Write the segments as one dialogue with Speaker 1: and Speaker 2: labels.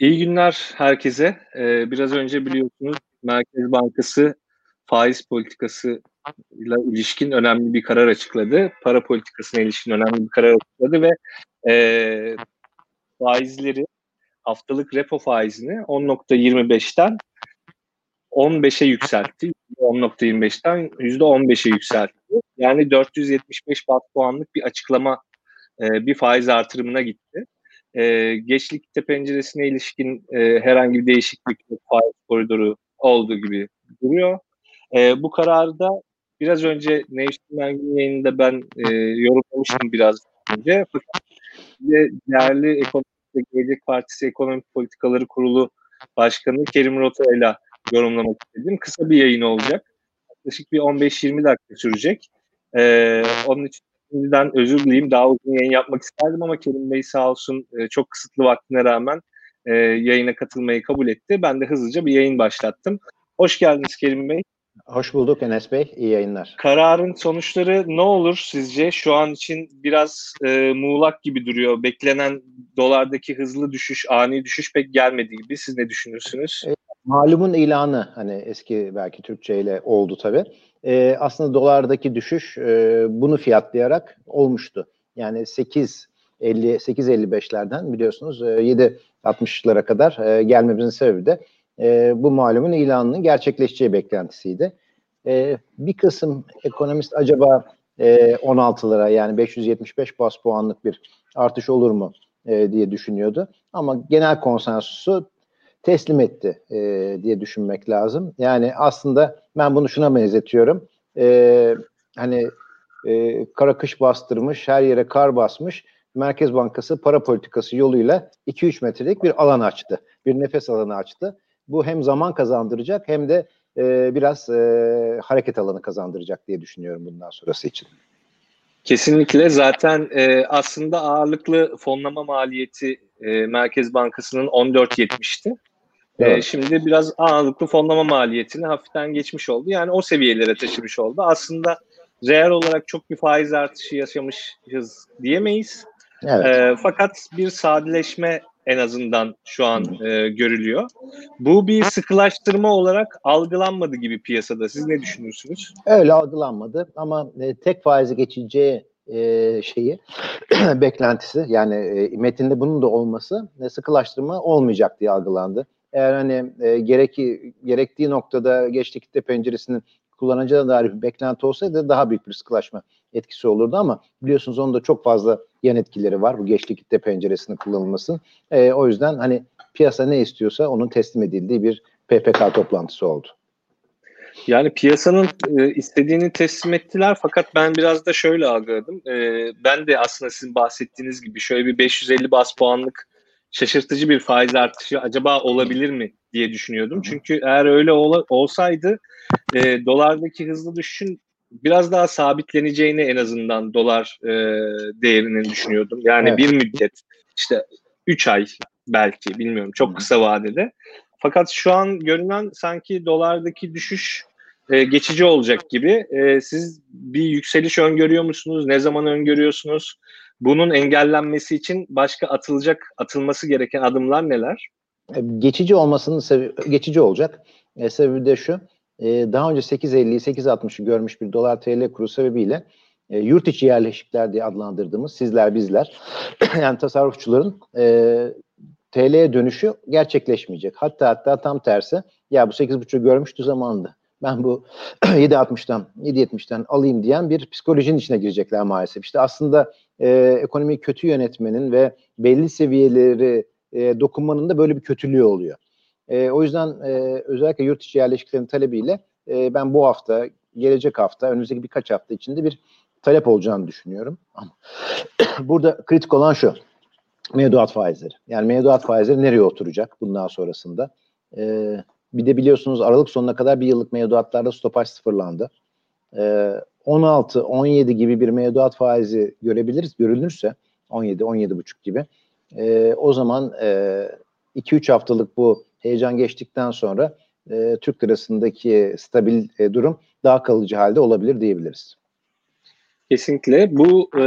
Speaker 1: İyi günler herkese. Ee, biraz önce biliyorsunuz Merkez Bankası faiz politikası ile ilişkin önemli bir karar açıkladı. Para politikasına ilişkin önemli bir karar açıkladı ve e, faizleri haftalık repo faizini 10.25'ten 15'e yükseltti. 10.25'ten %15'e yükseltti. Yani 475 bas puanlık bir açıklama, e, bir faiz artırımına gitti. E, geçlikte penceresine ilişkin e, herhangi bir değişiklik faiz koridoru olduğu gibi duruyor. E, bu kararda biraz önce Nevşin Mengin yayınında ben e, yorumlamıştım biraz önce. Fakat değerli ekonomik Gelecek Partisi Ekonomik Politikaları Kurulu Başkanı Kerim Rota yorumlamak istedim. Kısa bir yayın olacak. Yaklaşık bir 15-20 dakika sürecek. Ee, onun için şimdiden özür dileyim. Daha uzun yayın yapmak isterdim ama Kerim Bey sağ olsun e, çok kısıtlı vaktine rağmen e, yayına katılmayı kabul etti. Ben de hızlıca bir yayın başlattım. Hoş geldiniz Kerim Bey.
Speaker 2: Hoş bulduk Enes Bey. İyi yayınlar.
Speaker 1: Kararın sonuçları ne olur sizce? Şu an için biraz e, muğlak gibi duruyor. Beklenen dolardaki hızlı düşüş, ani düşüş pek gelmedi gibi. Siz ne düşünürsünüz?
Speaker 2: E, malumun ilanı hani eski belki Türkçe ile oldu tabii. E, aslında dolardaki düşüş e, bunu fiyatlayarak olmuştu. Yani 8 50 8.55'lerden biliyorsunuz e, 7.60'lara kadar e, gelmemizin sebebi de e, bu malumun ilanının gerçekleşeceği beklentisiydi. E, bir kısım ekonomist acaba e, 16'lara yani 575 bas puanlık bir artış olur mu e, diye düşünüyordu. Ama genel konsensusu teslim etti e, diye düşünmek lazım. Yani aslında ben bunu şuna benzetiyorum. E, hani e, kara kış bastırmış, her yere kar basmış. Merkez Bankası para politikası yoluyla 2-3 metrelik bir alan açtı. Bir nefes alanı açtı. Bu hem zaman kazandıracak hem de e, biraz e, hareket alanı kazandıracak diye düşünüyorum bundan sonrası için.
Speaker 1: Kesinlikle zaten e, aslında ağırlıklı fonlama maliyeti e, Merkez Bankası'nın 14.70'ti. E, şimdi biraz ağırlıklı fonlama maliyetini hafiften geçmiş oldu. Yani o seviyelere taşımış oldu. Aslında reel olarak çok bir faiz artışı yaşamışız diyemeyiz. Evet. E, fakat bir sadeleşme en azından şu an e, görülüyor. Bu bir sıkılaştırma olarak algılanmadı gibi piyasada. Siz ne düşünüyorsunuz?
Speaker 2: Öyle algılanmadı ama e, tek faizi geçeceği e, şeyi beklentisi yani e, metinde bunun da olması e, sıkılaştırma olmayacak diye algılandı. Eğer hani e, gereki, gerektiği noktada geçti kitle penceresinin kullanacağı dair bir beklenti olsaydı daha büyük bir sıkılaşma etkisi olurdu ama biliyorsunuz onun da çok fazla yan etkileri var bu geçli kitle penceresinin kullanılması. E, o yüzden hani piyasa ne istiyorsa onun teslim edildiği bir PPK toplantısı oldu.
Speaker 1: Yani piyasanın e, istediğini teslim ettiler fakat ben biraz da şöyle algıladım. E, ben de aslında sizin bahsettiğiniz gibi şöyle bir 550 bas puanlık şaşırtıcı bir faiz artışı acaba olabilir mi diye düşünüyordum. Çünkü eğer öyle ol, olsaydı e, dolardaki hızlı düşüşün biraz daha sabitleneceğini en azından dolar e, değerinin düşünüyordum. Yani evet. bir müddet işte 3 ay belki bilmiyorum çok kısa vadede. Fakat şu an görünen sanki dolardaki düşüş e, geçici olacak gibi. E, siz bir yükseliş öngörüyor musunuz? Ne zaman öngörüyorsunuz? Bunun engellenmesi için başka atılacak, atılması gereken adımlar neler?
Speaker 2: E, geçici olmasının sebebi, geçici olacak. E, sebebi de şu. E, daha önce 8.50'yi 8.60'ı görmüş bir dolar TL kuru sebebiyle e, yurt içi yerleşikler diye adlandırdığımız sizler bizler yani tasarrufçuların e, TL'ye dönüşü gerçekleşmeyecek. Hatta hatta tam tersi ya bu 8.5'ü görmüştü zamanında. Ben bu 7.60'dan 7.70'ten alayım diyen bir psikolojinin içine girecekler maalesef. İşte aslında e, ekonomiyi kötü yönetmenin ve belli seviyeleri e, dokunmanın da böyle bir kötülüğü oluyor. E, o yüzden e, özellikle yurt içi yerleşiklerin talebiyle e, ben bu hafta, gelecek hafta, önümüzdeki birkaç hafta içinde bir talep olacağını düşünüyorum. Ama burada kritik olan şu. Mevduat faizleri. Yani mevduat faizleri nereye oturacak bundan sonrasında? E, bir de biliyorsunuz Aralık sonuna kadar bir yıllık mevduatlarda stopaj sıfırlandı. E, 16-17 gibi bir mevduat faizi görebiliriz, görülürse 17-17,5 gibi. E, o zaman e, 2-3 haftalık bu heyecan geçtikten sonra e, Türk lirasındaki stabil e, durum daha kalıcı halde olabilir diyebiliriz.
Speaker 1: Kesinlikle. Bu e,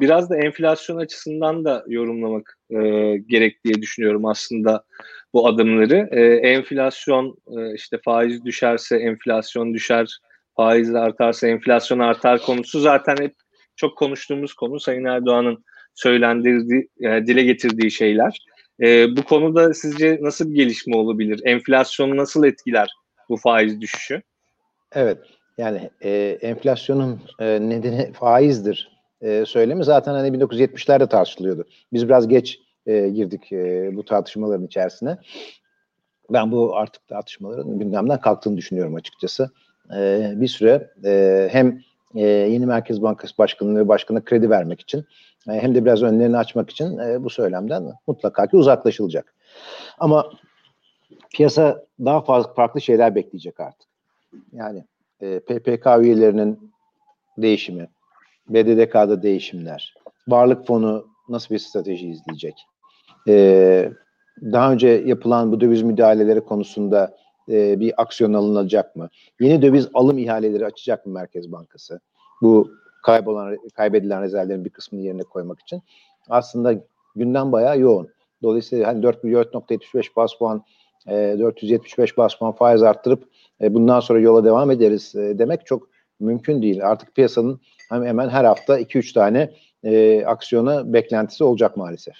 Speaker 1: biraz da enflasyon açısından da yorumlamak e, gerek diye düşünüyorum aslında bu adımları. E, enflasyon e, işte faiz düşerse enflasyon düşer, faiz artarsa enflasyon artar konusu zaten hep çok konuştuğumuz konu. Sayın Erdoğan'ın söylendirdiği, e, dile getirdiği şeyler. E, bu konuda sizce nasıl bir gelişme olabilir? Enflasyon nasıl etkiler bu faiz düşüşü?
Speaker 2: Evet. Yani e, enflasyonun e, nedeni faizdir e, söylemi zaten hani 1970'lerde tartışılıyordu. Biz biraz geç e, girdik e, bu tartışmaların içerisine. Ben bu artık tartışmaların gündemden kalktığını düşünüyorum açıkçası. E, bir süre e, hem e, yeni Merkez Bankası Başkanı kredi vermek için e, hem de biraz önlerini açmak için e, bu söylemden mutlaka ki uzaklaşılacak. Ama piyasa daha fazla farklı şeyler bekleyecek artık. Yani e, PPK üyelerinin değişimi, BDDK'da değişimler, varlık fonu nasıl bir strateji izleyecek? E, daha önce yapılan bu döviz müdahaleleri konusunda e, bir aksiyon alınacak mı? Yeni döviz alım ihaleleri açacak mı Merkez Bankası? Bu kaybolan, kaybedilen rezervlerin bir kısmını yerine koymak için. Aslında günden bayağı yoğun. Dolayısıyla hani 4.75 bas puan, e, 475 bas puan faiz arttırıp e, bundan sonra yola devam ederiz e, demek çok mümkün değil. Artık piyasanın hemen her hafta 2-3 tane e, aksiyona beklentisi olacak maalesef.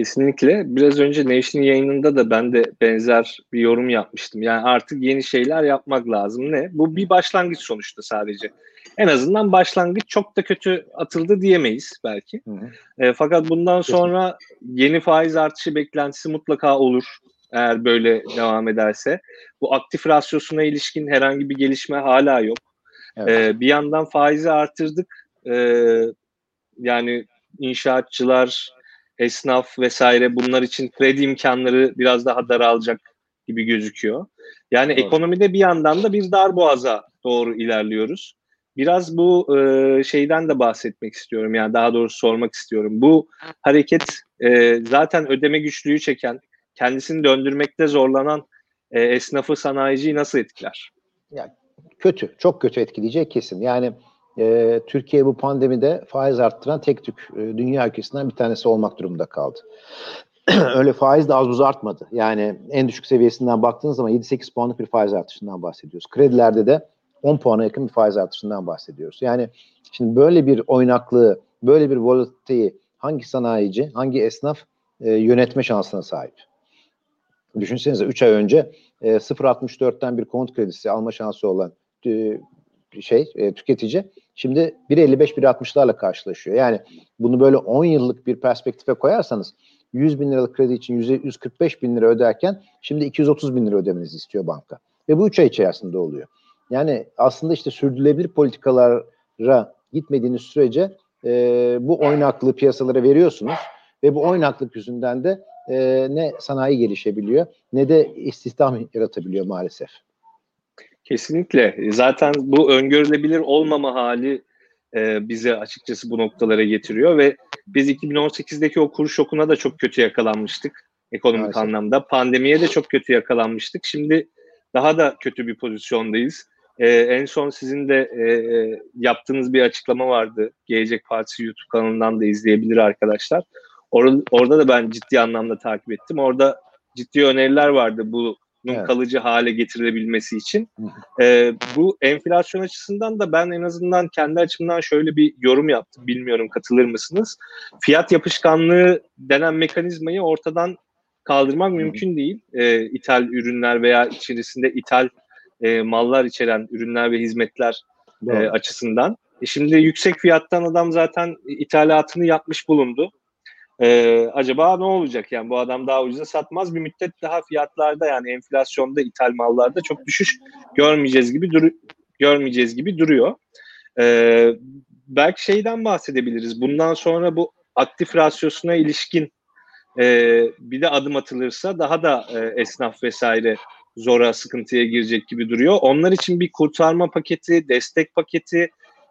Speaker 1: Kesinlikle. Biraz önce Nation yayınında da ben de benzer bir yorum yapmıştım. Yani artık yeni şeyler yapmak lazım. Ne? Bu bir başlangıç sonuçta sadece. En azından başlangıç çok da kötü atıldı diyemeyiz belki. Hı hı. E, fakat bundan sonra yeni faiz artışı beklentisi mutlaka olur eğer böyle devam ederse. Bu aktif rasyosuna ilişkin herhangi bir gelişme hala yok. Evet. Ee, bir yandan faizi artırdık. Ee, yani inşaatçılar, esnaf vesaire bunlar için kredi imkanları biraz daha daralacak gibi gözüküyor. Yani Doğru. ekonomide bir yandan da bir dar boğaza doğru ilerliyoruz. Biraz bu e, şeyden de bahsetmek istiyorum. Yani daha doğrusu sormak istiyorum. Bu hareket e, zaten ödeme güçlüğü çeken, kendisini döndürmekte zorlanan e, esnafı, sanayiciyi nasıl etkiler?
Speaker 2: Yani kötü, çok kötü etkileyecek kesin. Yani e, Türkiye bu pandemide faiz arttıran tek tük e, dünya ülkesinden bir tanesi olmak durumunda kaldı. Öyle faiz de az buz artmadı. Yani en düşük seviyesinden baktığınız zaman 7-8 puanlık bir faiz artışından bahsediyoruz. Kredilerde de 10 puana yakın bir faiz artışından bahsediyoruz. Yani şimdi böyle bir oynaklığı, böyle bir volatiliteyi hangi sanayici, hangi esnaf e, yönetme şansına sahip? Düşünsenize 3 ay önce e, 0.64'ten bir konut kredisi alma şansı olan e, şey e, tüketici şimdi 1.55-1.60'larla karşılaşıyor. Yani bunu böyle 10 yıllık bir perspektife koyarsanız 100 bin liralık kredi için 145 bin lira öderken şimdi 230 bin lira ödemenizi istiyor banka. Ve bu 3 ay içerisinde oluyor. Yani aslında işte sürdürülebilir politikalara gitmediğiniz sürece e, bu oynaklığı piyasalara veriyorsunuz ve bu oynaklık yüzünden de e, ne sanayi gelişebiliyor ne de istihdam yaratabiliyor maalesef.
Speaker 1: Kesinlikle. Zaten bu öngörülebilir olmama hali e, bize açıkçası bu noktalara getiriyor ve biz 2018'deki o kur şokuna da çok kötü yakalanmıştık ekonomik Maalesef. anlamda. Pandemiye de çok kötü yakalanmıştık. Şimdi daha da kötü bir pozisyondayız. Ee, en son sizin de e, e yaptığınız bir açıklama vardı. Gelecek Partisi YouTube kanalından da izleyebilir arkadaşlar. Or- orada da ben ciddi anlamda takip ettim. Orada ciddi öneriler vardı bunun evet. kalıcı hale getirilebilmesi için. Ee, bu enflasyon açısından da ben en azından kendi açımdan şöyle bir yorum yaptım. Bilmiyorum katılır mısınız? Fiyat yapışkanlığı denen mekanizmayı ortadan kaldırmak mümkün değil. Ee, ithal ürünler veya içerisinde ithal e, mallar içeren ürünler ve hizmetler e, açısından. E şimdi yüksek fiyattan adam zaten ithalatını yapmış bulundu. Ee, acaba ne olacak yani bu adam daha ucuza satmaz bir müddet daha fiyatlarda yani enflasyonda ithal mallarda çok düşüş görmeyeceğiz gibi dur görmeyeceğiz gibi duruyor. Ee, belki şeyden bahsedebiliriz. Bundan sonra bu aktif rasyosuna ilişkin e, bir de adım atılırsa daha da e, esnaf vesaire zora sıkıntıya girecek gibi duruyor. Onlar için bir kurtarma paketi, destek paketi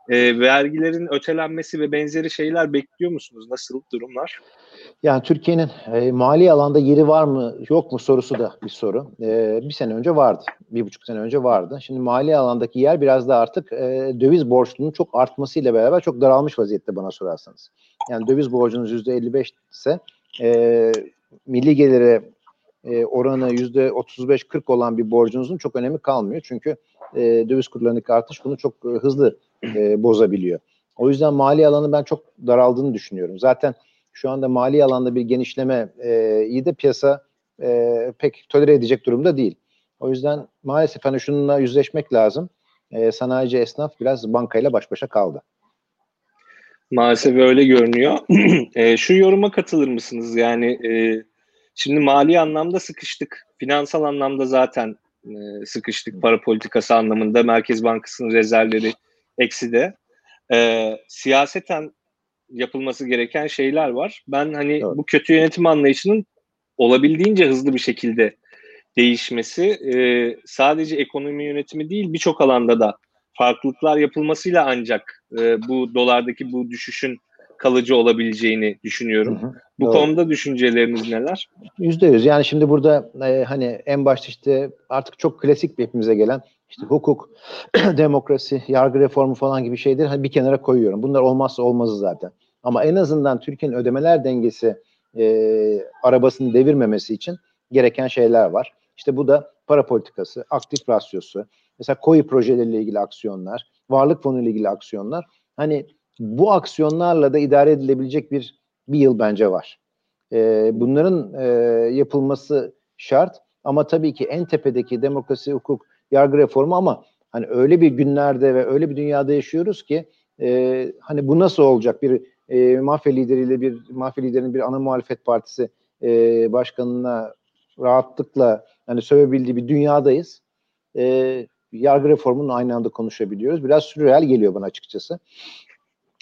Speaker 1: e, vergilerin ötelenmesi ve benzeri şeyler bekliyor musunuz? Nasıl durumlar?
Speaker 2: Yani Türkiye'nin e, mali alanda yeri var mı yok mu sorusu da bir soru. E, bir sene önce vardı. Bir buçuk sene önce vardı. Şimdi mali alandaki yer biraz da artık e, döviz borçlunun çok artmasıyla beraber çok daralmış vaziyette bana sorarsanız. Yani döviz borcunuz yüzde 55 ise e, milli gelire e, oranı yüzde 35-40 olan bir borcunuzun çok önemi kalmıyor. Çünkü e, döviz kurlarındaki artış bunu çok e, hızlı e, bozabiliyor. O yüzden mali alanı ben çok daraldığını düşünüyorum. Zaten şu anda mali alanda bir genişleme e, iyi de piyasa e, pek tolere edecek durumda değil. O yüzden maalesef hani şununla yüzleşmek lazım. E, sanayici esnaf biraz bankayla baş başa kaldı.
Speaker 1: Maalesef öyle görünüyor. e, şu yoruma katılır mısınız? Yani e, şimdi mali anlamda sıkıştık. Finansal anlamda zaten e, sıkıştık. Para politikası anlamında Merkez Bankası'nın rezervleri eksi de. E, siyaseten yapılması gereken şeyler var. Ben hani evet. bu kötü yönetim anlayışının olabildiğince hızlı bir şekilde değişmesi e, sadece ekonomi yönetimi değil birçok alanda da farklılıklar yapılmasıyla ancak e, bu dolardaki bu düşüşün kalıcı olabileceğini düşünüyorum. Hı hı, bu doğru. konuda düşünceleriniz neler?
Speaker 2: Yüzde yüz. Yani şimdi burada e, hani en başta işte artık çok klasik bir hepimize gelen işte hukuk, demokrasi, yargı reformu falan gibi şeyleri hani bir kenara koyuyorum. Bunlar olmazsa olmazı zaten. Ama en azından Türkiye'nin ödemeler dengesi e, arabasını devirmemesi için gereken şeyler var. İşte bu da para politikası, aktif rasyosu, mesela koyu projeleriyle ilgili aksiyonlar, varlık fonu ile ilgili aksiyonlar. Hani bu aksiyonlarla da idare edilebilecek bir bir yıl bence var. E, bunların e, yapılması şart ama tabii ki en tepedeki demokrasi, hukuk, yargı reformu ama hani öyle bir günlerde ve öyle bir dünyada yaşıyoruz ki e, hani bu nasıl olacak bir e, mafya lideriyle bir mafya liderinin bir ana muhalefet partisi e, başkanına rahatlıkla hani sövebildiği bir dünyadayız. E, yargı reformunun aynı anda konuşabiliyoruz. Biraz sürreal geliyor bana açıkçası.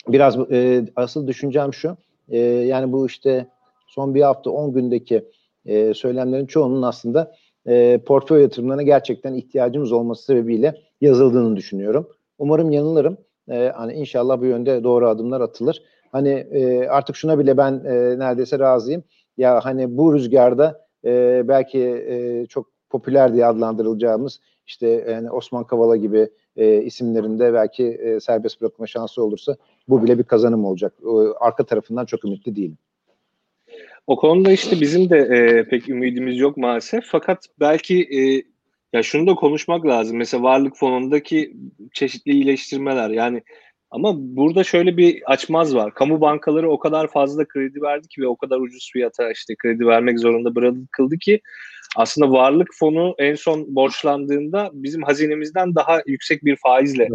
Speaker 2: Biraz e, asıl düşüncem şu. E, yani bu işte son bir hafta 10 gündeki e, söylemlerin çoğunun aslında e, portföy yatırımlarına gerçekten ihtiyacımız olması sebebiyle yazıldığını düşünüyorum. Umarım yanılırım. E, hani inşallah bu yönde doğru adımlar atılır. Hani e, artık şuna bile ben e, neredeyse razıyım. Ya hani bu rüzgarda e, belki e, çok popüler diye adlandırılacağımız işte yani Osman Kavala gibi e, isimlerinde belki e, serbest bırakma şansı olursa bu bile bir kazanım olacak. E, arka tarafından çok ümitli değilim.
Speaker 1: O konuda işte bizim de e, pek ümidimiz yok maalesef. Fakat belki e, ya şunu da konuşmak lazım. Mesela varlık fonundaki çeşitli iyileştirmeler yani ama burada şöyle bir açmaz var. Kamu bankaları o kadar fazla kredi verdi ki ve o kadar ucuz fiyata işte kredi vermek zorunda bırakıldı ki aslında varlık fonu en son borçlandığında bizim hazinemizden daha yüksek bir faizle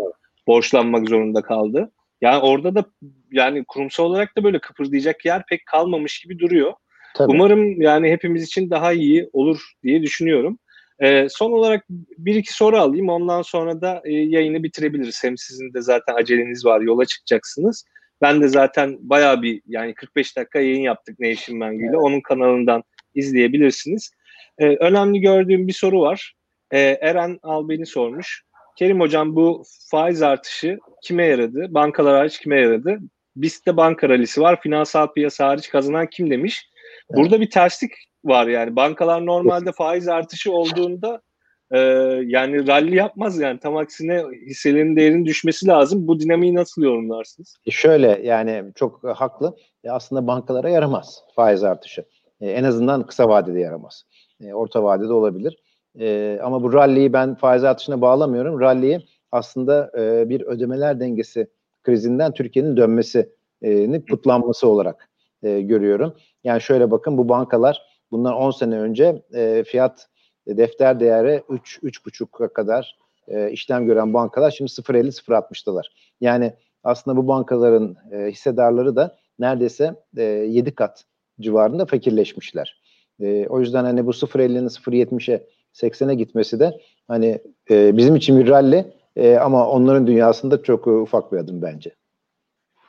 Speaker 1: borçlanmak zorunda kaldı. Yani orada da yani kurumsal olarak da böyle kıpırdayacak yer pek kalmamış gibi duruyor. Tabii. Umarım yani hepimiz için daha iyi olur diye düşünüyorum. E, son olarak bir iki soru alayım. Ondan sonra da e, yayını bitirebiliriz. Hem sizin de zaten aceleniz var. Yola çıkacaksınız. Ben de zaten bayağı bir yani 45 dakika yayın yaptık Nevşin Mengü ile. Onun kanalından izleyebilirsiniz. E, önemli gördüğüm bir soru var. E, Eren Albeni sormuş. Kerim Hocam bu faiz artışı kime yaradı? Bankalar hariç kime yaradı? BIST'te banka ralisi var. Finansal piyasa hariç kazanan kim demiş. Burada bir terslik var yani. Bankalar normalde faiz artışı olduğunda e, yani rally yapmaz yani. Tam aksine hisselerin değerinin düşmesi lazım. Bu dinamiği nasıl yorumlarsınız?
Speaker 2: E şöyle yani çok haklı. E aslında bankalara yaramaz faiz artışı. E, en azından kısa vadede yaramaz. Orta vadede olabilir. E, ama bu rally'yi ben faiz artışına bağlamıyorum. Rally'yi aslında e, bir ödemeler dengesi krizinden Türkiye'nin dönmesini kutlanması olarak e, görüyorum. Yani şöyle bakın bu bankalar bundan 10 sene önce e, fiyat e, defter değeri 3 3,5'a kadar e, işlem gören bankalar şimdi 0.50 0.60'dalar. Yani aslında bu bankaların e, hissedarları da neredeyse e, 7 kat civarında fakirleşmişler. E, o yüzden hani bu 0.50'nin 0.70'e 80'e gitmesi de hani e, bizim için bir rally e, ama onların dünyasında çok e, ufak bir adım bence.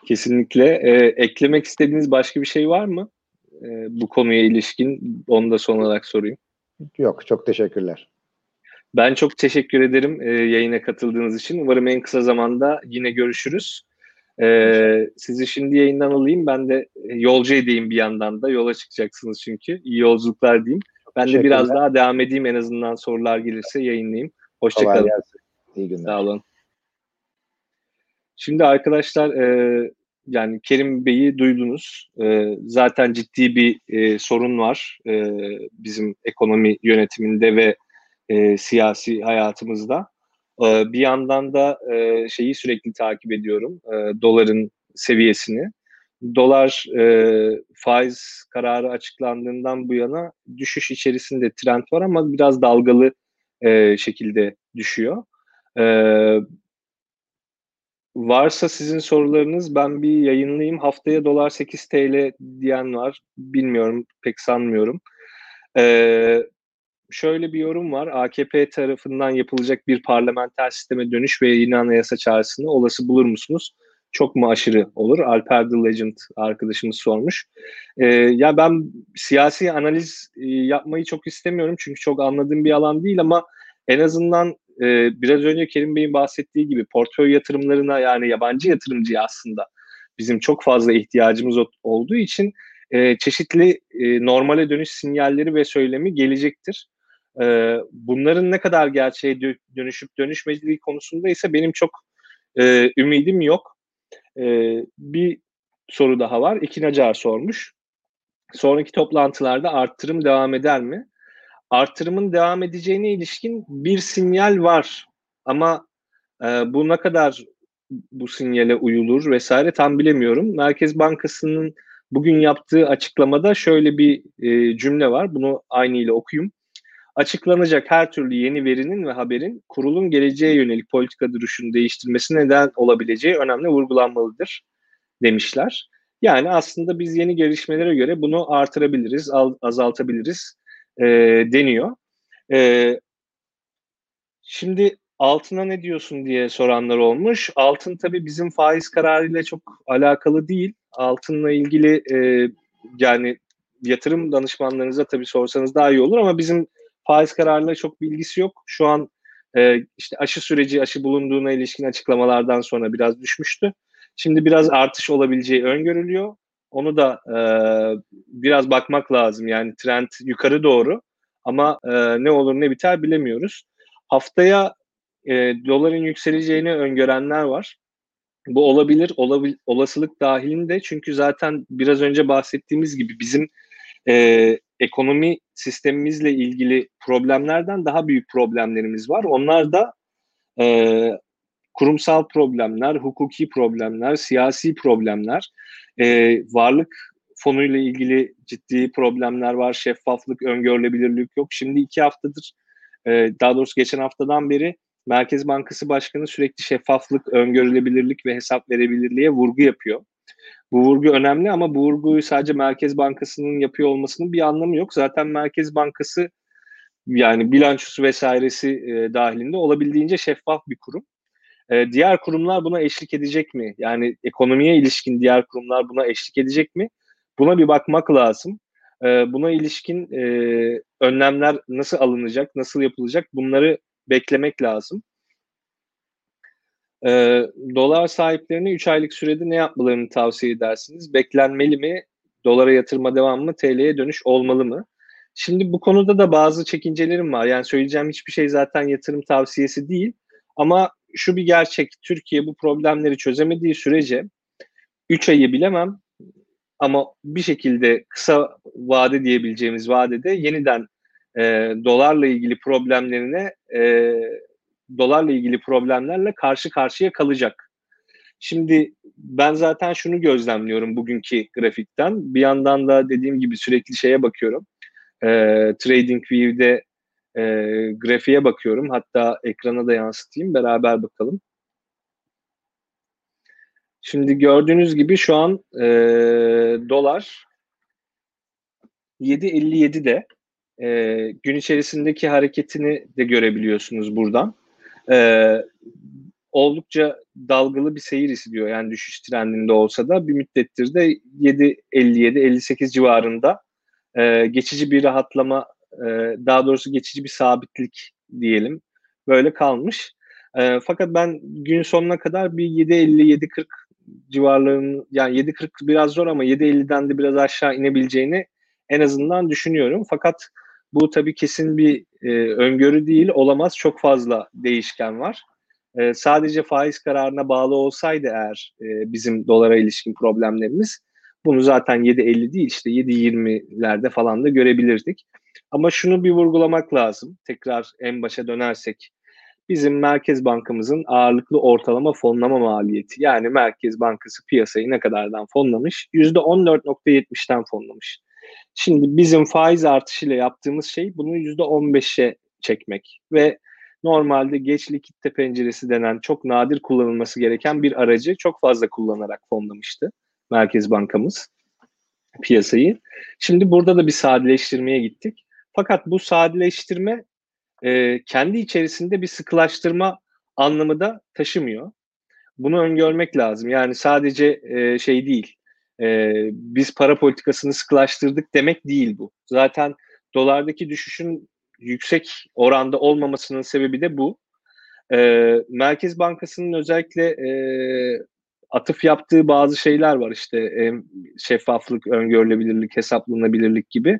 Speaker 1: Kesinlikle. E, eklemek istediğiniz başka bir şey var mı? E, bu konuya ilişkin onu da son olarak sorayım.
Speaker 2: Yok, çok teşekkürler.
Speaker 1: Ben çok teşekkür ederim e, yayına katıldığınız için. Umarım en kısa zamanda yine görüşürüz. E, sizi şimdi yayından alayım. Ben de yolcu edeyim bir yandan da. Yola çıkacaksınız çünkü. İyi yolculuklar diyeyim. Ben de biraz daha devam edeyim en azından sorular gelirse yayınlayayım. Hoşçakalın.
Speaker 2: İyi günler.
Speaker 1: Sağ olun. Şimdi arkadaşlar e, yani Kerim Bey'i duydunuz. E, zaten ciddi bir e, sorun var e, bizim ekonomi yönetiminde ve e, siyasi hayatımızda. E, bir yandan da e, şeyi sürekli takip ediyorum. E, doların seviyesini. Dolar e, faiz kararı açıklandığından bu yana düşüş içerisinde trend var ama biraz dalgalı e, şekilde düşüyor. E, varsa sizin sorularınız ben bir yayınlayayım. Haftaya dolar 8 TL diyen var. Bilmiyorum, pek sanmıyorum. Ee, şöyle bir yorum var. AKP tarafından yapılacak bir parlamenter sisteme dönüş ve yeni anayasa çağrısını olası bulur musunuz? Çok mu aşırı olur? Alper The Legend arkadaşımız sormuş. Ee, ya ben siyasi analiz e, yapmayı çok istemiyorum çünkü çok anladığım bir alan değil ama en azından e, biraz önce Kerim Bey'in bahsettiği gibi portföy yatırımlarına yani yabancı yatırımcıya aslında bizim çok fazla ihtiyacımız olduğu için e, çeşitli e, normale dönüş sinyalleri ve söylemi gelecektir. E, bunların ne kadar gerçeğe dönüşüp dönüşmediği konusunda ise benim çok e, ümidim yok. E, bir soru daha var. İkin Acar sormuş. Sonraki toplantılarda arttırım devam eder mi? Artırımın devam edeceğine ilişkin bir sinyal var. Ama e, bu ne kadar bu sinyale uyulur vesaire tam bilemiyorum. Merkez Bankası'nın bugün yaptığı açıklamada şöyle bir e, cümle var. Bunu aynı ile okuyayım. Açıklanacak her türlü yeni verinin ve haberin kurulun geleceğe yönelik politika duruşunu değiştirmesi neden olabileceği önemli vurgulanmalıdır demişler. Yani aslında biz yeni gelişmelere göre bunu artırabiliriz, azaltabiliriz e, deniyor. E, şimdi altına ne diyorsun diye soranlar olmuş. Altın tabii bizim faiz kararıyla çok alakalı değil. Altınla ilgili e, yani yatırım danışmanlarınıza tabii sorsanız daha iyi olur ama bizim faiz kararıyla çok bilgisi yok. Şu an e, işte aşı süreci, aşı bulunduğuna ilişkin açıklamalardan sonra biraz düşmüştü. Şimdi biraz artış olabileceği öngörülüyor. Onu da e, biraz bakmak lazım. Yani trend yukarı doğru ama e, ne olur ne biter bilemiyoruz. Haftaya e, doların yükseleceğini öngörenler var. Bu olabilir, olabil, olasılık dahilinde çünkü zaten biraz önce bahsettiğimiz gibi bizim e, ekonomi sistemimizle ilgili problemlerden daha büyük problemlerimiz var. Onlar da e, kurumsal problemler, hukuki problemler, siyasi problemler, e, varlık fonuyla ilgili ciddi problemler var. Şeffaflık, öngörülebilirlik yok. Şimdi iki haftadır, e, daha doğrusu geçen haftadan beri Merkez Bankası Başkanı sürekli şeffaflık, öngörülebilirlik ve hesap verebilirliğe vurgu yapıyor. Bu vurgu önemli ama bu vurguyu sadece Merkez Bankası'nın yapıyor olmasının bir anlamı yok. Zaten Merkez Bankası yani bilançosu vesairesi e, dahilinde olabildiğince şeffaf bir kurum. E, diğer kurumlar buna eşlik edecek mi? Yani ekonomiye ilişkin diğer kurumlar buna eşlik edecek mi? Buna bir bakmak lazım. E, buna ilişkin e, önlemler nasıl alınacak, nasıl yapılacak bunları beklemek lazım. E, dolar sahiplerine 3 aylık sürede ne yapmalarını tavsiye edersiniz? Beklenmeli mi? Dolara yatırma devam mı? TL'ye dönüş olmalı mı? Şimdi bu konuda da bazı çekincelerim var. Yani söyleyeceğim hiçbir şey zaten yatırım tavsiyesi değil. Ama şu bir gerçek. Türkiye bu problemleri çözemediği sürece 3 ayı bilemem ama bir şekilde kısa vade diyebileceğimiz vadede yeniden e, dolarla ilgili problemlerine e, dolarla ilgili problemlerle karşı karşıya kalacak. Şimdi ben zaten şunu gözlemliyorum bugünkü grafikten. Bir yandan da dediğim gibi sürekli şeye bakıyorum. E, TradingView'de e, grafiğe bakıyorum. Hatta ekrana da yansıtayım. Beraber bakalım. Şimdi gördüğünüz gibi şu an e, dolar 7.57'de e, gün içerisindeki hareketini de görebiliyorsunuz buradan. E, oldukça dalgalı bir seyir istiyor yani düşüş trendinde olsa da bir müddettir de 7.57-58 civarında e, geçici bir rahatlama e, daha doğrusu geçici bir sabitlik diyelim. Böyle kalmış. E, fakat ben gün sonuna kadar bir 7.50-7.40 civarlarının yani 7.40 biraz zor ama 7.50'den de biraz aşağı inebileceğini en azından düşünüyorum. Fakat bu tabii kesin bir e, öngörü değil, olamaz. Çok fazla değişken var. E, sadece faiz kararına bağlı olsaydı eğer e, bizim dolara ilişkin problemlerimiz bunu zaten 7.50 değil işte 7.20'lerde falan da görebilirdik. Ama şunu bir vurgulamak lazım. Tekrar en başa dönersek bizim Merkez Bankamızın ağırlıklı ortalama fonlama maliyeti. Yani Merkez Bankası piyasayı ne kadardan fonlamış? %14.70'ten fonlamış. Şimdi bizim faiz artışıyla yaptığımız şey bunu %15'e çekmek ve normalde geç likitte penceresi denen çok nadir kullanılması gereken bir aracı çok fazla kullanarak fonlamıştı Merkez Bankamız piyasayı. Şimdi burada da bir sadeleştirmeye gittik. Fakat bu sadeleştirme e, kendi içerisinde bir sıkılaştırma anlamı da taşımıyor. Bunu öngörmek lazım. Yani sadece e, şey değil, e, biz para politikasını sıkılaştırdık demek değil bu. Zaten dolardaki düşüşün yüksek oranda olmamasının sebebi de bu. E, Merkez Bankası'nın özellikle e, atıf yaptığı bazı şeyler var işte e, şeffaflık, öngörülebilirlik, hesaplanabilirlik gibi.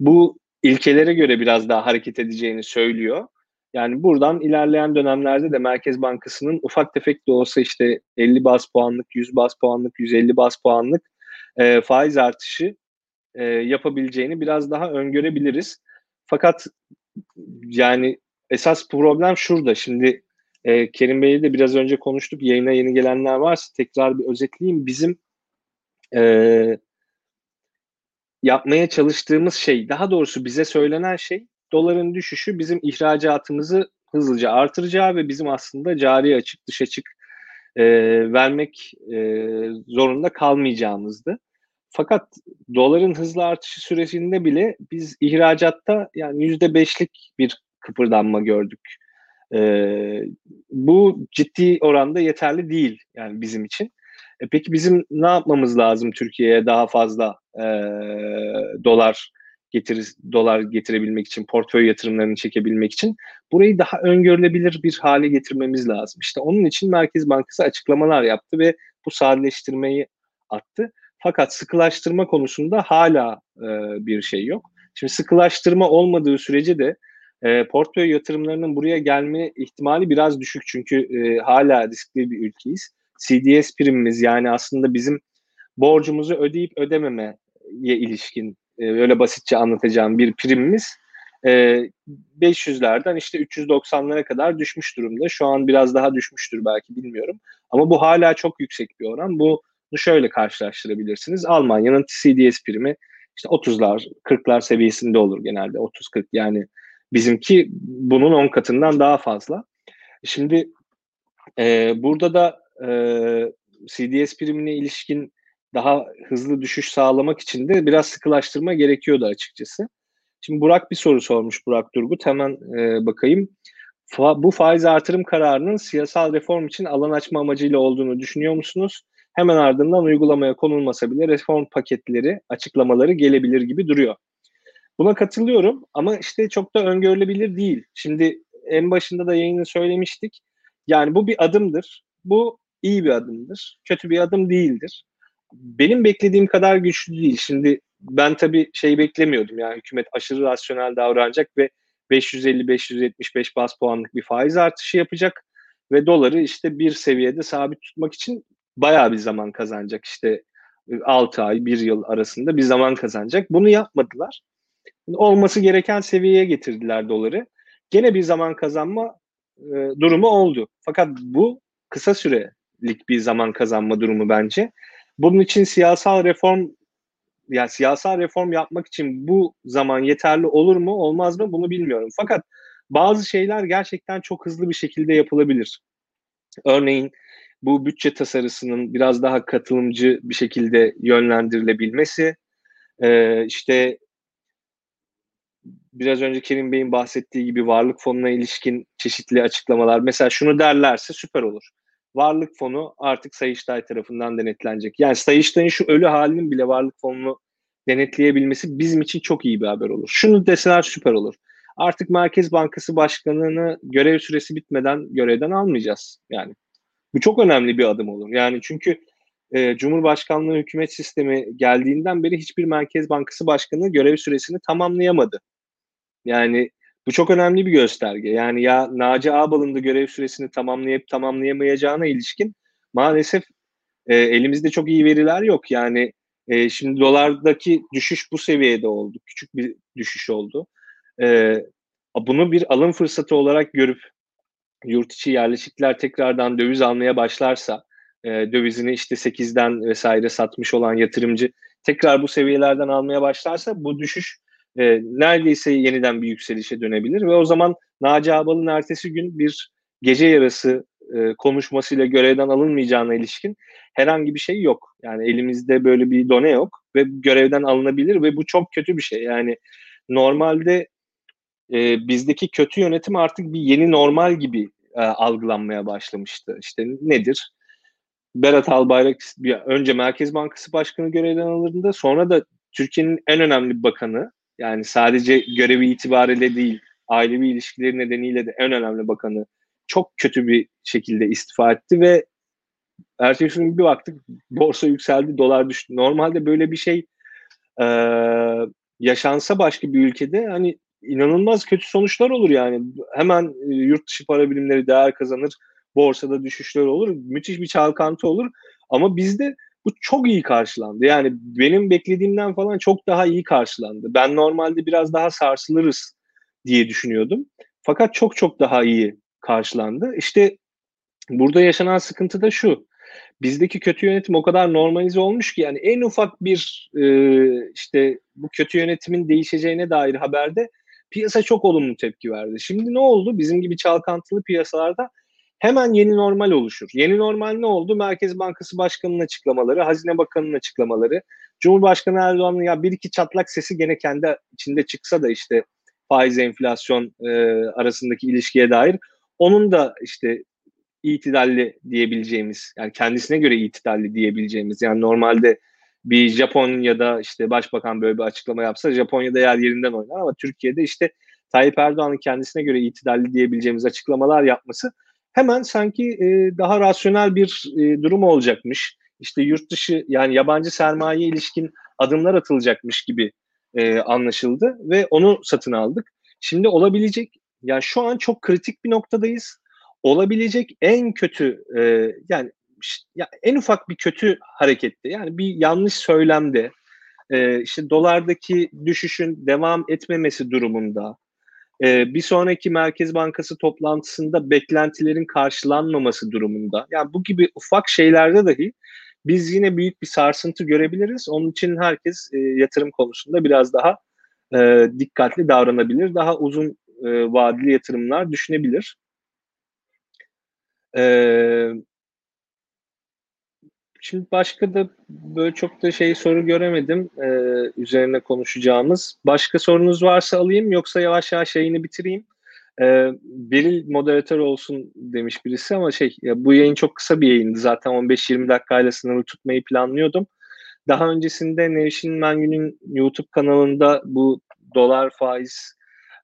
Speaker 1: Bu ilkelere göre biraz daha hareket edeceğini söylüyor. Yani buradan ilerleyen dönemlerde de Merkez Bankası'nın ufak tefek de olsa işte 50 bas puanlık, 100 bas puanlık, 150 bas puanlık e, faiz artışı e, yapabileceğini biraz daha öngörebiliriz. Fakat yani esas problem şurada. Şimdi e, Kerim Bey'le de biraz önce konuştuk. Yayına yeni gelenler varsa tekrar bir özetleyeyim. Bizim e, yapmaya çalıştığımız şey, daha doğrusu bize söylenen şey doların düşüşü bizim ihracatımızı hızlıca artıracağı ve bizim aslında cari açık dış açık e, vermek e, zorunda kalmayacağımızdı. Fakat doların hızlı artışı süresinde bile biz ihracatta yani yüzde beşlik bir kıpırdanma gördük. Ee, bu ciddi oranda yeterli değil yani bizim için. E peki bizim ne yapmamız lazım Türkiye'ye daha fazla e, dolar getir dolar getirebilmek için, portföy yatırımlarını çekebilmek için burayı daha öngörülebilir bir hale getirmemiz lazım. İşte onun için Merkez Bankası açıklamalar yaptı ve bu sadeleştirmeyi attı. Fakat sıkılaştırma konusunda hala e, bir şey yok. Şimdi sıkılaştırma olmadığı sürece de e, portföy yatırımlarının buraya gelme ihtimali biraz düşük. Çünkü e, hala riskli bir ülkeyiz. CDS primimiz yani aslında bizim borcumuzu ödeyip ödememeye ilişkin e, öyle basitçe anlatacağım bir primimiz e, 500'lerden işte 390'lara kadar düşmüş durumda. Şu an biraz daha düşmüştür belki bilmiyorum. Ama bu hala çok yüksek bir oran. Bu bunu şöyle karşılaştırabilirsiniz. Almanya'nın CDS primi işte 30'lar, 40'lar seviyesinde olur genelde. 30-40 yani bizimki bunun 10 katından daha fazla. Şimdi e, burada da e, CDS primine ilişkin daha hızlı düşüş sağlamak için de biraz sıkılaştırma gerekiyordu açıkçası. Şimdi Burak bir soru sormuş Burak Durgut. Hemen e, bakayım. Fa, bu faiz artırım kararının siyasal reform için alan açma amacıyla olduğunu düşünüyor musunuz? hemen ardından uygulamaya konulmasa bile reform paketleri, açıklamaları gelebilir gibi duruyor. Buna katılıyorum ama işte çok da öngörülebilir değil. Şimdi en başında da yayını söylemiştik. Yani bu bir adımdır. Bu iyi bir adımdır. Kötü bir adım değildir. Benim beklediğim kadar güçlü değil. Şimdi ben tabii şey beklemiyordum. Yani hükümet aşırı rasyonel davranacak ve 550-575 bas puanlık bir faiz artışı yapacak ve doları işte bir seviyede sabit tutmak için bayağı bir zaman kazanacak işte 6 ay, 1 yıl arasında bir zaman kazanacak. Bunu yapmadılar. Olması gereken seviyeye getirdiler doları. Gene bir zaman kazanma e, durumu oldu. Fakat bu kısa sürelik bir zaman kazanma durumu bence. Bunun için siyasal reform yani siyasal reform yapmak için bu zaman yeterli olur mu olmaz mı bunu bilmiyorum. Fakat bazı şeyler gerçekten çok hızlı bir şekilde yapılabilir. Örneğin bu bütçe tasarısının biraz daha katılımcı bir şekilde yönlendirilebilmesi, e, işte biraz önce Kerim Bey'in bahsettiği gibi varlık fonuna ilişkin çeşitli açıklamalar. Mesela şunu derlerse süper olur. Varlık fonu artık Sayıştay tarafından denetlenecek. Yani Sayıştay'ın şu ölü halinin bile varlık fonunu denetleyebilmesi bizim için çok iyi bir haber olur. Şunu deseler süper olur. artık Merkez Bankası Başkanı'nı görev süresi bitmeden görevden almayacağız. Yani bu çok önemli bir adım olur. Yani çünkü e, Cumhurbaşkanlığı hükümet sistemi geldiğinden beri hiçbir Merkez Bankası Başkanı görev süresini tamamlayamadı. Yani bu çok önemli bir gösterge. Yani ya Naci Ağbal'ın da görev süresini tamamlayıp tamamlayamayacağına ilişkin maalesef e, elimizde çok iyi veriler yok. Yani e, şimdi dolardaki düşüş bu seviyede oldu. Küçük bir düşüş oldu. E, bunu bir alım fırsatı olarak görüp yurt içi yerleşikler tekrardan döviz almaya başlarsa e, dövizini işte 8'den vesaire satmış olan yatırımcı tekrar bu seviyelerden almaya başlarsa bu düşüş e, neredeyse yeniden bir yükselişe dönebilir ve o zaman Naci Ağbal'ın ertesi gün bir gece yarısı e, konuşmasıyla görevden alınmayacağına ilişkin herhangi bir şey yok. Yani elimizde böyle bir done yok ve görevden alınabilir ve bu çok kötü bir şey. Yani normalde e, bizdeki kötü yönetim artık bir yeni normal gibi e, algılanmaya başlamıştı. İşte nedir? Berat Albayrak önce Merkez Bankası Başkanı görevden alındığında sonra da Türkiye'nin en önemli bakanı yani sadece görevi itibariyle değil ailevi ilişkileri nedeniyle de en önemli bakanı çok kötü bir şekilde istifa etti ve ertesi gün bir baktık borsa yükseldi, dolar düştü. Normalde böyle bir şey e, yaşansa başka bir ülkede hani inanılmaz kötü sonuçlar olur yani. Hemen e, yurt dışı para birimleri değer kazanır, borsada düşüşler olur, müthiş bir çalkantı olur. Ama bizde bu çok iyi karşılandı. Yani benim beklediğimden falan çok daha iyi karşılandı. Ben normalde biraz daha sarsılırız diye düşünüyordum. Fakat çok çok daha iyi karşılandı. İşte burada yaşanan sıkıntı da şu. Bizdeki kötü yönetim o kadar normalize olmuş ki yani en ufak bir e, işte bu kötü yönetimin değişeceğine dair haberde piyasa çok olumlu tepki verdi. Şimdi ne oldu? Bizim gibi çalkantılı piyasalarda hemen yeni normal oluşur. Yeni normal ne oldu? Merkez Bankası Başkanı'nın açıklamaları, Hazine Bakanı'nın açıklamaları, Cumhurbaşkanı Erdoğan'ın ya bir iki çatlak sesi gene kendi içinde çıksa da işte faiz enflasyon e, arasındaki ilişkiye dair onun da işte itidalli diyebileceğimiz yani kendisine göre itidalli diyebileceğimiz yani normalde bir Japonya'da işte başbakan böyle bir açıklama yapsa Japonya'da yer yerinden oynar ama Türkiye'de işte Tayyip Erdoğan'ın kendisine göre itidalli diyebileceğimiz açıklamalar yapması hemen sanki e, daha rasyonel bir e, durum olacakmış. İşte yurt dışı yani yabancı sermaye ilişkin adımlar atılacakmış gibi e, anlaşıldı ve onu satın aldık. Şimdi olabilecek yani şu an çok kritik bir noktadayız. Olabilecek en kötü yani ya en ufak bir kötü harekette yani bir yanlış söylemde işte dolardaki düşüşün devam etmemesi durumunda e, bir sonraki Merkez Bankası toplantısında beklentilerin karşılanmaması durumunda yani bu gibi ufak şeylerde dahi biz yine büyük bir sarsıntı görebiliriz. Onun için herkes e, yatırım konusunda biraz daha e, dikkatli davranabilir. Daha uzun e, vadeli yatırımlar düşünebilir. E, şimdi başka da böyle çok da şey soru göremedim e, üzerine konuşacağımız. Başka sorunuz varsa alayım yoksa yavaş yavaş yayını bitireyim. E, Beril moderatör olsun demiş birisi ama şey ya bu yayın çok kısa bir yayındı. Zaten 15-20 dakikayla sınırlı tutmayı planlıyordum. Daha öncesinde Nevşin Mengü'nün YouTube kanalında bu dolar faiz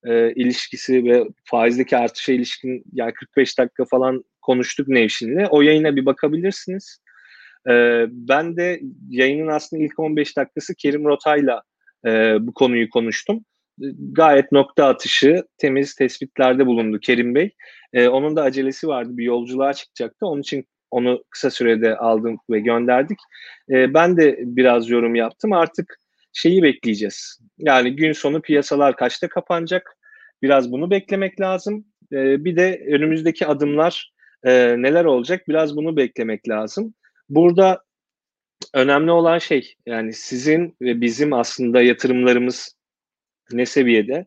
Speaker 1: e, ilişkisi ve faizdeki artışa ilişkin yani 45 dakika falan konuştuk Nevşin'le. O yayına bir bakabilirsiniz. E, ben de yayının aslında ilk 15 dakikası Kerim Rota'yla e, bu konuyu konuştum. Gayet nokta atışı, temiz tespitlerde bulundu Kerim Bey. E, onun da acelesi vardı, bir yolculuğa çıkacaktı. Onun için onu kısa sürede aldım ve gönderdik. E, ben de biraz yorum yaptım. Artık şeyi bekleyeceğiz. Yani gün sonu piyasalar kaçta kapanacak? Biraz bunu beklemek lazım. E, bir de önümüzdeki adımlar e, neler olacak? Biraz bunu beklemek lazım. Burada önemli olan şey yani sizin ve bizim aslında yatırımlarımız ne seviyede?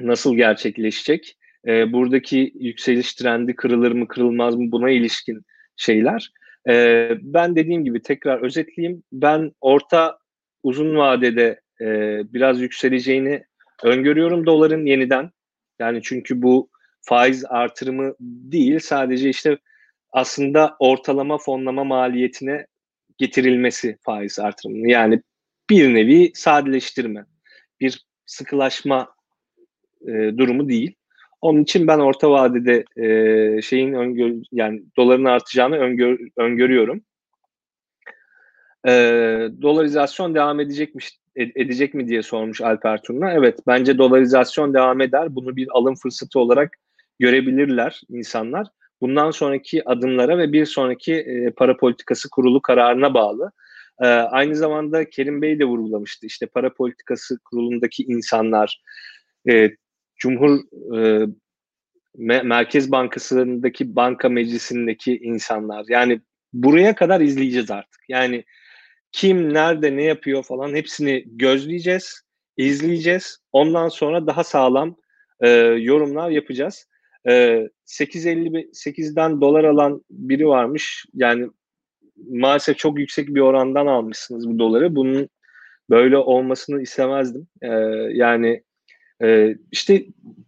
Speaker 1: Nasıl gerçekleşecek? E, buradaki yükseliş trendi kırılır mı kırılmaz mı buna ilişkin şeyler. E, ben dediğim gibi tekrar özetleyeyim. Ben orta uzun vadede e, biraz yükseleceğini öngörüyorum doların yeniden. Yani çünkü bu faiz artırımı değil sadece işte aslında ortalama fonlama maliyetine getirilmesi faiz artırımının. Yani bir nevi sadeleştirme, bir sıkılaşma e, durumu değil. Onun için ben orta vadede e, şeyin öngör yani doların artacağını öngör, öngörüyorum. E, dolarizasyon devam edecekmiş edecek mi diye sormuş Alper Turna. Evet bence dolarizasyon devam eder. Bunu bir alım fırsatı olarak görebilirler insanlar. Bundan sonraki adımlara ve bir sonraki e, para politikası kurulu kararına bağlı. E, aynı zamanda Kerim Bey de vurgulamıştı. İşte para politikası kurulundaki insanlar, e, Cumhur Merkez Bankası'ndaki banka meclisindeki insanlar. Yani buraya kadar izleyeceğiz artık. Yani kim nerede ne yapıyor falan hepsini gözleyeceğiz, izleyeceğiz. Ondan sonra daha sağlam e, yorumlar yapacağız. E, 8.58'den dolar alan biri varmış. Yani maalesef çok yüksek bir orandan almışsınız bu doları. Bunun böyle olmasını istemezdim. E, yani e, işte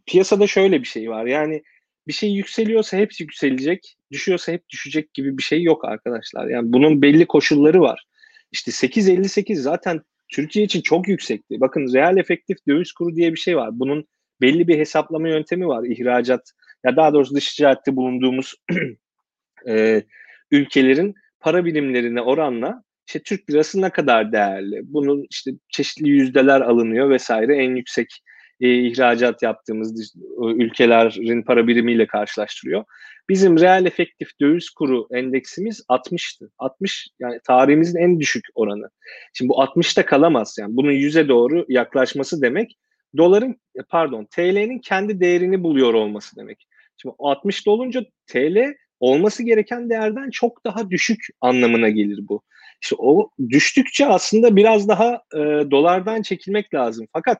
Speaker 1: piyasada şöyle bir şey var. Yani bir şey yükseliyorsa hepsi yükselecek, düşüyorsa hep düşecek gibi bir şey yok arkadaşlar. Yani bunun belli koşulları var. İşte 8.58 zaten Türkiye için çok yüksekti. Bakın reel efektif döviz kuru diye bir şey var. Bunun belli bir hesaplama yöntemi var. İhracat ya daha doğrusu dış ticarette bulunduğumuz e, ülkelerin para birimlerine oranla işte Türk lirası ne kadar değerli? Bunun işte çeşitli yüzdeler alınıyor vesaire. En yüksek e, ihracat yaptığımız ülkelerin para birimiyle karşılaştırıyor. Bizim reel efektif döviz kuru endeksimiz 60'tı. 60 yani tarihimizin en düşük oranı. Şimdi bu 60'ta kalamaz yani. Bunun 100'e doğru yaklaşması demek doların pardon TL'nin kendi değerini buluyor olması demek. Şimdi 60'da olunca TL olması gereken değerden çok daha düşük anlamına gelir bu. İşte o düştükçe aslında biraz daha e, dolardan çekilmek lazım. Fakat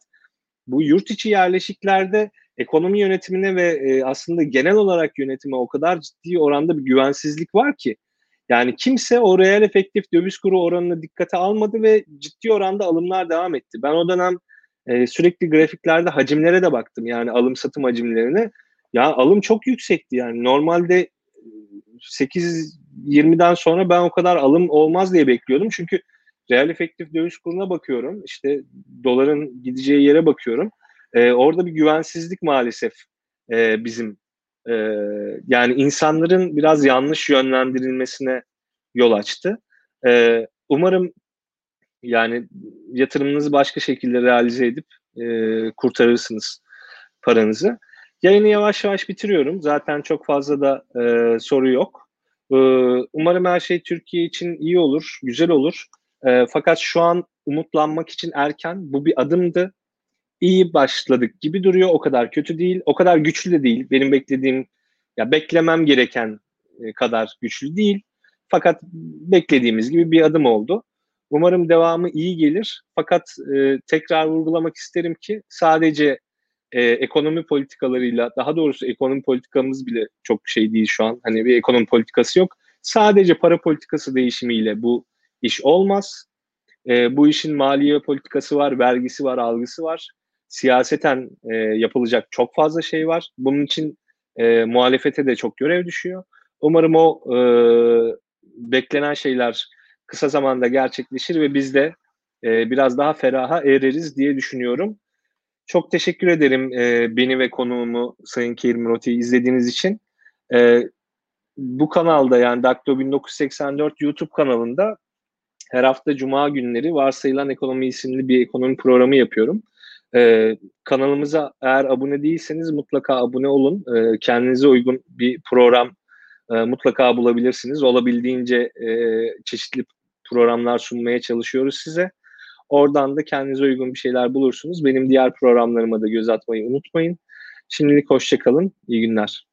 Speaker 1: bu yurt içi yerleşiklerde ekonomi yönetimine ve e, aslında genel olarak yönetime o kadar ciddi oranda bir güvensizlik var ki yani kimse o reel efektif döviz kuru oranını dikkate almadı ve ciddi oranda alımlar devam etti. Ben o dönem e, sürekli grafiklerde hacimlere de baktım yani alım satım hacimlerine. Ya alım çok yüksekti yani normalde 8-20'den sonra ben o kadar alım olmaz diye bekliyordum. Çünkü reel efektif döviz kuruna bakıyorum. İşte doların gideceği yere bakıyorum. E, orada bir güvensizlik maalesef e, bizim e, yani insanların biraz yanlış yönlendirilmesine yol açtı. E, umarım yani yatırımınızı başka şekilde realize edip e, kurtarırsınız paranızı. Yayını yavaş yavaş bitiriyorum. Zaten çok fazla da e, soru yok. E, umarım her şey Türkiye için iyi olur, güzel olur. E, fakat şu an umutlanmak için erken. Bu bir adımdı. İyi başladık gibi duruyor. O kadar kötü değil. O kadar güçlü de değil. Benim beklediğim, ya beklemem gereken e, kadar güçlü değil. Fakat beklediğimiz gibi bir adım oldu. Umarım devamı iyi gelir. Fakat e, tekrar vurgulamak isterim ki sadece e, ekonomi politikalarıyla, daha doğrusu ekonomi politikamız bile çok şey değil şu an. Hani bir ekonomi politikası yok. Sadece para politikası değişimiyle bu iş olmaz. E, bu işin maliye politikası var, vergisi var, algısı var. Siyaseten e, yapılacak çok fazla şey var. Bunun için e, muhalefete de çok görev düşüyor. Umarım o e, beklenen şeyler kısa zamanda gerçekleşir ve biz de e, biraz daha feraha ereriz diye düşünüyorum. Çok teşekkür ederim e, beni ve konuğumu Sayın Kerim Roti'yi izlediğiniz için. E, bu kanalda yani Dakto 1984 YouTube kanalında her hafta Cuma günleri Varsayılan Ekonomi isimli bir ekonomi programı yapıyorum. Ee, kanalımıza eğer abone değilseniz mutlaka abone olun. Ee, kendinize uygun bir program e, mutlaka bulabilirsiniz. Olabildiğince e, çeşitli programlar sunmaya çalışıyoruz size. Oradan da kendinize uygun bir şeyler bulursunuz. Benim diğer programlarıma da göz atmayı unutmayın. Şimdilik hoşçakalın. İyi günler.